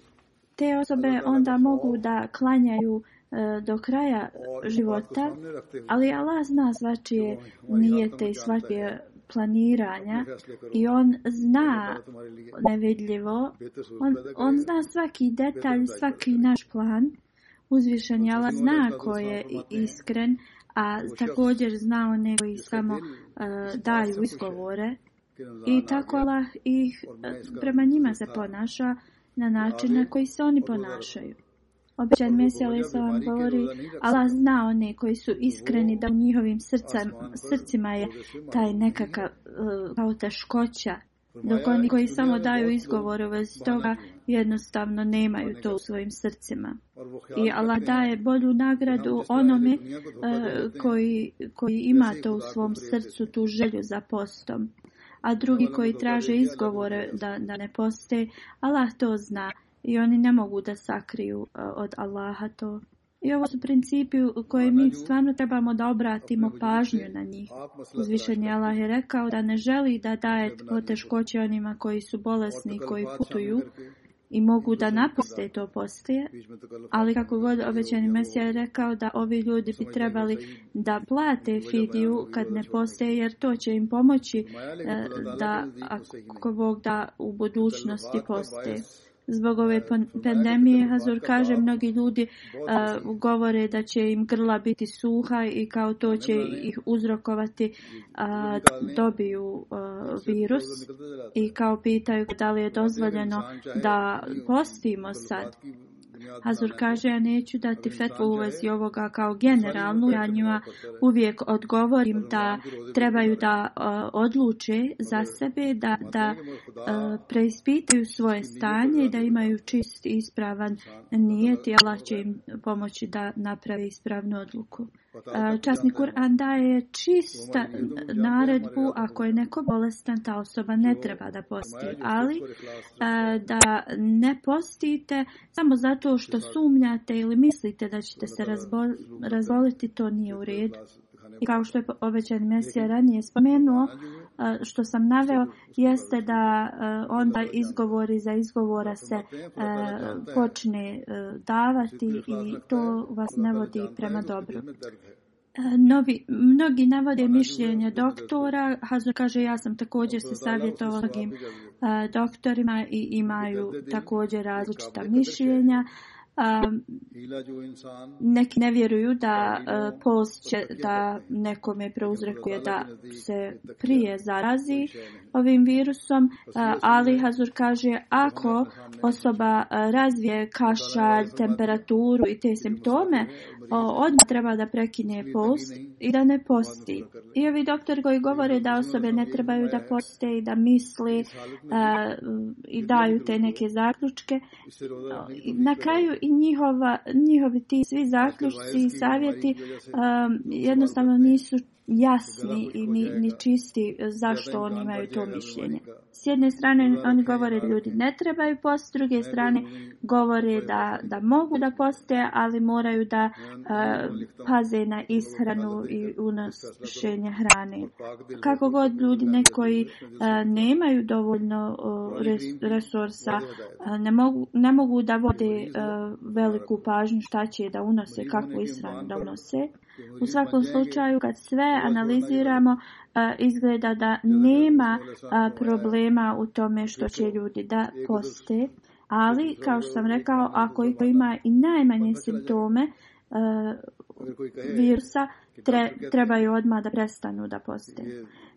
te osobe onda mogu da klanjaju e, do kraja života, ali Allah zna svačije nijete i svačije planiranja i on zna nevidljivo, on, on zna svaki detalj, svaki naš plan, uzvišen znači, je Allah zna ko je iskren, a također zna one koji samo uh, e, daju izgovore. I tako Allah i prema njima se ponaša na način na koji se oni ponašaju. Običan mesele se vam govori, Allah zna one koji su iskreni da u njihovim srcem, srcima je taj nekakav eh, kao teškoća. Dok oni koji samo daju izgovore uvez toga, jednostavno nemaju to u svojim srcima. I Allah daje bolju nagradu onome uh, koji, koji ima to u svom srcu, tu želju za postom a drugi koji traže izgovore da, da ne poste, Allah to zna i oni ne mogu da sakriju e, od Allaha to. I ovo su principi koje mi stvarno trebamo da obratimo pažnju na njih. Uzvišen je Allah je rekao da ne želi da daje poteškoće onima koji su bolesni koji putuju, i mogu da napuste to postoje, ali kako god obećani Mesija je rekao da ovi ljudi bi trebali da plate Fidiju kad ne postoje, jer to će im pomoći eh, da, ako Bog da u budućnosti postoje zbog ove pandemije. Hazur kaže, mnogi ljudi uh, govore da će im grla biti suha i kao to će ih uzrokovati uh, dobiju uh, virus. I kao pitaju da li je dozvoljeno da postimo sad. Azur kaže, ja neću dati fetvu u vezi ovoga kao generalnu. Ja njima uvijek odgovorim da trebaju da e, odluče za sebe, da, da e, preispitaju svoje stanje i da imaju čist ispravan nijet. Allah će im pomoći da naprave ispravnu odluku. Časni Kur'an daje čista naredbu ako je neko bolestan, ta osoba ne treba da posti, ali da ne postite samo zato što sumnjate ili mislite da ćete se razboliti, to nije u redu. I kao što je obećan Mesija ranije spomenuo, što sam naveo, jeste da onda izgovori za izgovora se počne davati i to vas ne vodi prema dobro. Novi, mnogi navode mišljenje doktora, Hazur kaže ja sam također se savjetovalim doktorima i imaju također različita mišljenja. Uh, neki ne vjeruju da e, post će da nekome preuzrekuje da se prije zarazi ovim virusom, e, ali Hazur kaže ako osoba razvije kašalj, temperaturu i te simptome, odmah treba da prekine post i da ne posti. I ovi doktor koji govore da osobe ne trebaju da poste i da misli e, i daju te neke zaključke, na kraju i njihova, njihovi ti svi zaključci i savjeti um, jednostavno nisu jasni i ni, ni čisti zašto oni imaju to mišljenje s jedne strane oni govore da ljudi ne trebaju post, s druge strane govore da, da mogu da poste, ali moraju da uh, paze na ishranu i unošenje hrane. Kako god ljudi nekoji uh, nemaju dovoljno uh, res, resursa, uh, ne, mogu, ne mogu da vode uh, veliku pažnju šta će da unose, kako ishranu da unose. U svakom slučaju, kad sve analiziramo, uh, izgleda da nema problema u tome što će ljudi da poste. Ali, kao što sam rekao, ako i ima i najmanje simptome virusa, tre, trebaju odmah da prestanu da poste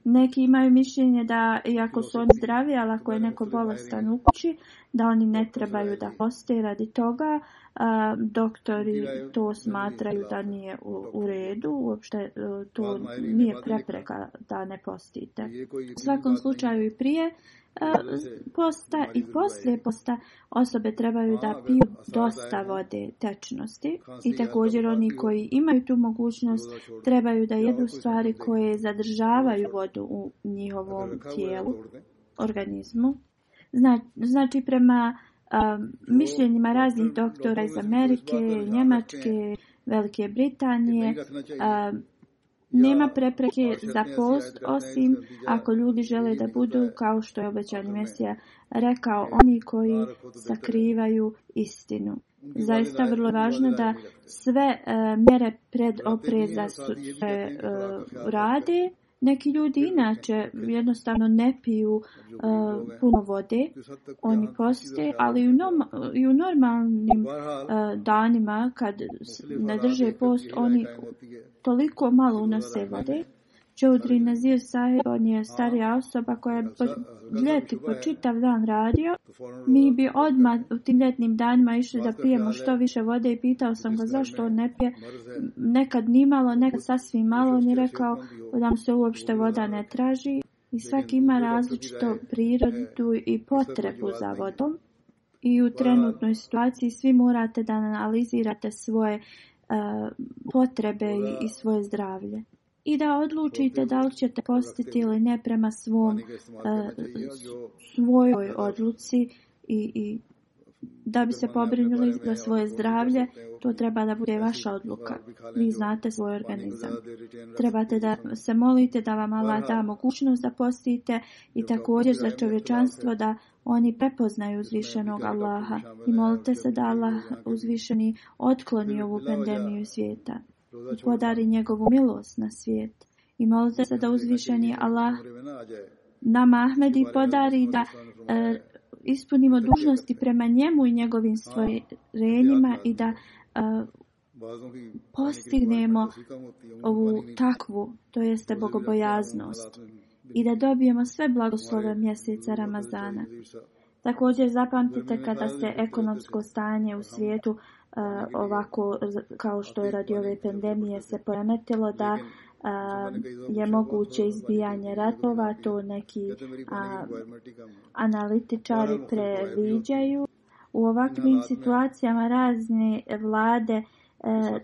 neki imaju mišljenje da iako su oni zdravi, ali ako je neko bolestan u kući, da oni ne trebaju da poste radi toga. A, doktori to smatraju da nije u, u redu, uopšte e, to nije prepreka da ne postite. U svakom slučaju i prije, posta i poslije posta osobe trebaju da piju dosta vode tečnosti i pa također oni koji imaju tu mogućnost trebaju da jedu stvari koje zadržavaju vodu u njihovom tijelu, organizmu. Znači prema um, mišljenjima raznih doktora iz Amerike, Njemačke, Velike Britanije, um, Nema prepreke za post osim ako ljudi žele da budu, kao što je obećan Mesija rekao, oni koji sakrivaju istinu. Zaista vrlo važno da sve uh, e, mere pred opreza su, uh, e, rade, Neki ljudi inače jednostavno ne piju uh, puno vode, oni poste, ali i u, nom, i u normalnim uh, danima kad ne drže post, oni toliko malo unose vode Čaudri Nazir Sahib, on je starija osoba koja je po ljeti po čitav dan radio. Mi bi odmah u tim ljetnim danima išli da pijemo što više vode i pitao sam ga zašto on ne pije. Nekad nimalo, nekad sasvim malo. On je rekao da se uopšte voda ne traži i svaki ima različito prirodu e, i potrebu za vodom. I u pa- trenutnoj situaciji svi morate da analizirate svoje uh, potrebe i, pa i svoje zdravlje i da odlučite da li ćete postiti ili ne prema svom, uh, svojoj odluci i, i da bi se pobrinuli za svoje zdravlje, to treba da bude vaša odluka. Vi znate svoj organizam. Trebate da se molite da vam Allah da mogućnost da postite i također za čovječanstvo da oni prepoznaju uzvišenog Allaha i molite se da Allah uzvišeni otkloni ovu pandemiju svijeta podari njegovu milost na svijet. I molite se da uzvišeni Allah nama Ahmedi podari da e, ispunimo dužnosti prema njemu i njegovim stvorenjima i da e, postignemo ovu takvu, to jeste bogobojaznost i da dobijemo sve blagoslove mjeseca Ramazana. Također zapamtite kada se ekonomsko stanje u svijetu uh, uh, ovako kao što je radi ove pandemije se poremetilo da uh, je moguće izbijanje ratova, to neki uh, analitičari previđaju. U ovakvim situacijama razne vlade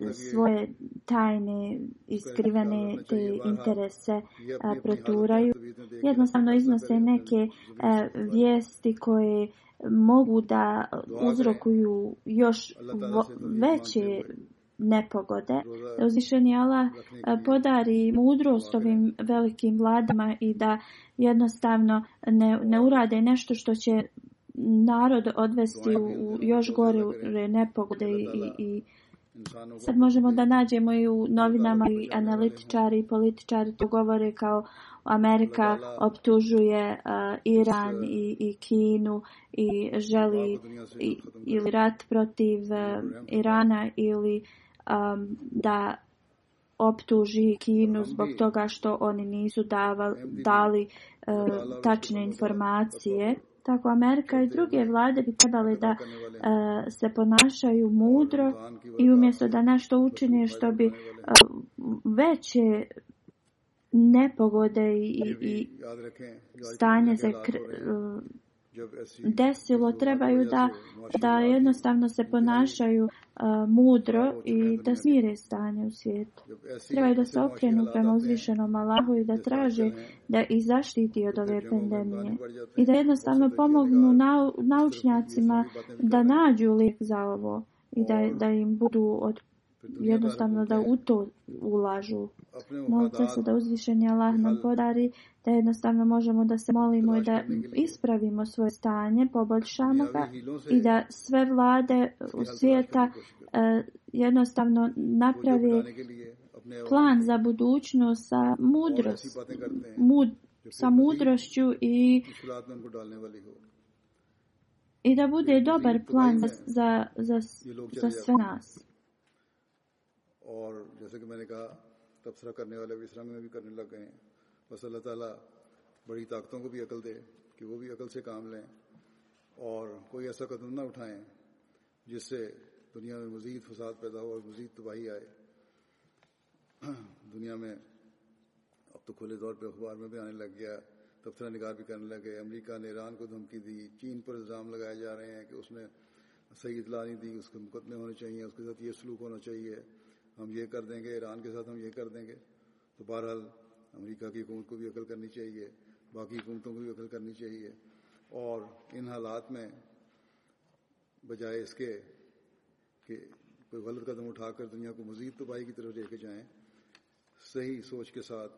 e, svoje tajne iskrivene te znači, interese e, preturaju. Jednostavno iznose neke e, vijesti koje uh, mogu da uzrokuju još veće nepogode. Uzvišeni Allah e, podari mudrost ovim velikim vladama i da jednostavno ne, ne urade nešto što će narod odvesti u, u još gore nepogode i, i sad možemo da nađemo i u novinama i analitičari i političari to govore kao uh, Amerika optužuje uh, Iran i, i Kinu i želi i, ili rat protiv uh, Irana ili um, da optuži Kinu zbog toga što oni nisu davali, dali uh, tačne informacije. Tako Amerika i druge vlade bi trebali da uh, se ponašaju mudro i umjesto da nešto učine što bi uh, veće nepogode i, i stanje se desilo, trebaju da, da jednostavno se ponašaju mudro i da smire stanje u svijetu. Trebaju da se okrenu prema uzvišenom Allahu i da traže da ih zaštiti od ove pandemije. I da jednostavno pomognu nau, naučnjacima da nađu lijek za ovo i da, da im budu od jednostavno da u to ulažu. Molite se da uzvišeni Allah nam podari, da jednostavno možemo da se molimo i da ispravimo svoje stanje, poboljšamo ga i da sve vlade u svijeta e, jednostavno napravi plan za budućnost sa mudrost, mud, sa mudrošću i i da bude dobar plan za, za, za, za sve nas. اور جیسے کہ میں نے کہا تبصرہ کرنے والے بھی رنگ میں بھی کرنے لگ گئے ہیں بس اللہ تعالیٰ بڑی طاقتوں کو بھی عقل دے کہ وہ بھی عقل سے کام لیں اور کوئی ایسا قدم نہ اٹھائیں جس سے دنیا میں مزید فساد پیدا ہو اور مزید تباہی آئے *clears throat* دنیا میں اب تو کھلے طور پہ اخبار میں بھی آنے لگ گیا تبصرہ نگار بھی کرنے لگ گئے امریکہ نے ایران کو دھمکی دی چین پر الزام لگائے جا رہے ہیں کہ اس نے صحیح اطلاع نہیں دی اس کے مقدمے ہونے چاہیے اس کے ساتھ یہ سلوک ہونا چاہیے ہم یہ کر دیں گے ایران کے ساتھ ہم یہ کر دیں گے تو بہرحال امریکہ کی حکومت کو بھی عقل کرنی چاہیے باقی حکومتوں کو بھی عقل کرنی چاہیے اور ان حالات میں بجائے اس کے کہ کوئی غلط قدم اٹھا کر دنیا کو مزید تباہی کی طرف لے کے جائیں صحیح سوچ کے ساتھ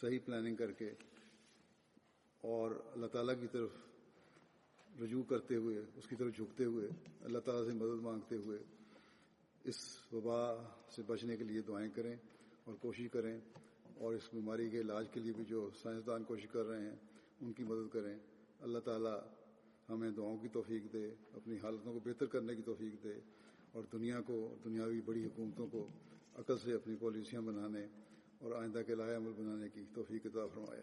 صحیح پلاننگ کر کے اور اللہ تعالیٰ کی طرف رجوع کرتے ہوئے اس کی طرف جھکتے ہوئے اللہ تعالیٰ سے مدد مانگتے ہوئے اس وبا سے بچنے کے لیے دعائیں کریں اور کوشش کریں اور اس بیماری کے علاج کے لیے بھی جو سائنسدان کوشش کر رہے ہیں ان کی مدد کریں اللہ تعالیٰ ہمیں دعاؤں کی توفیق دے اپنی حالتوں کو بہتر کرنے کی توفیق دے اور دنیا کو دنیاوی بڑی حکومتوں کو عقل سے اپنی پالیسیاں بنانے اور آئندہ کے لائے عمل بنانے کی توفیق فرمائے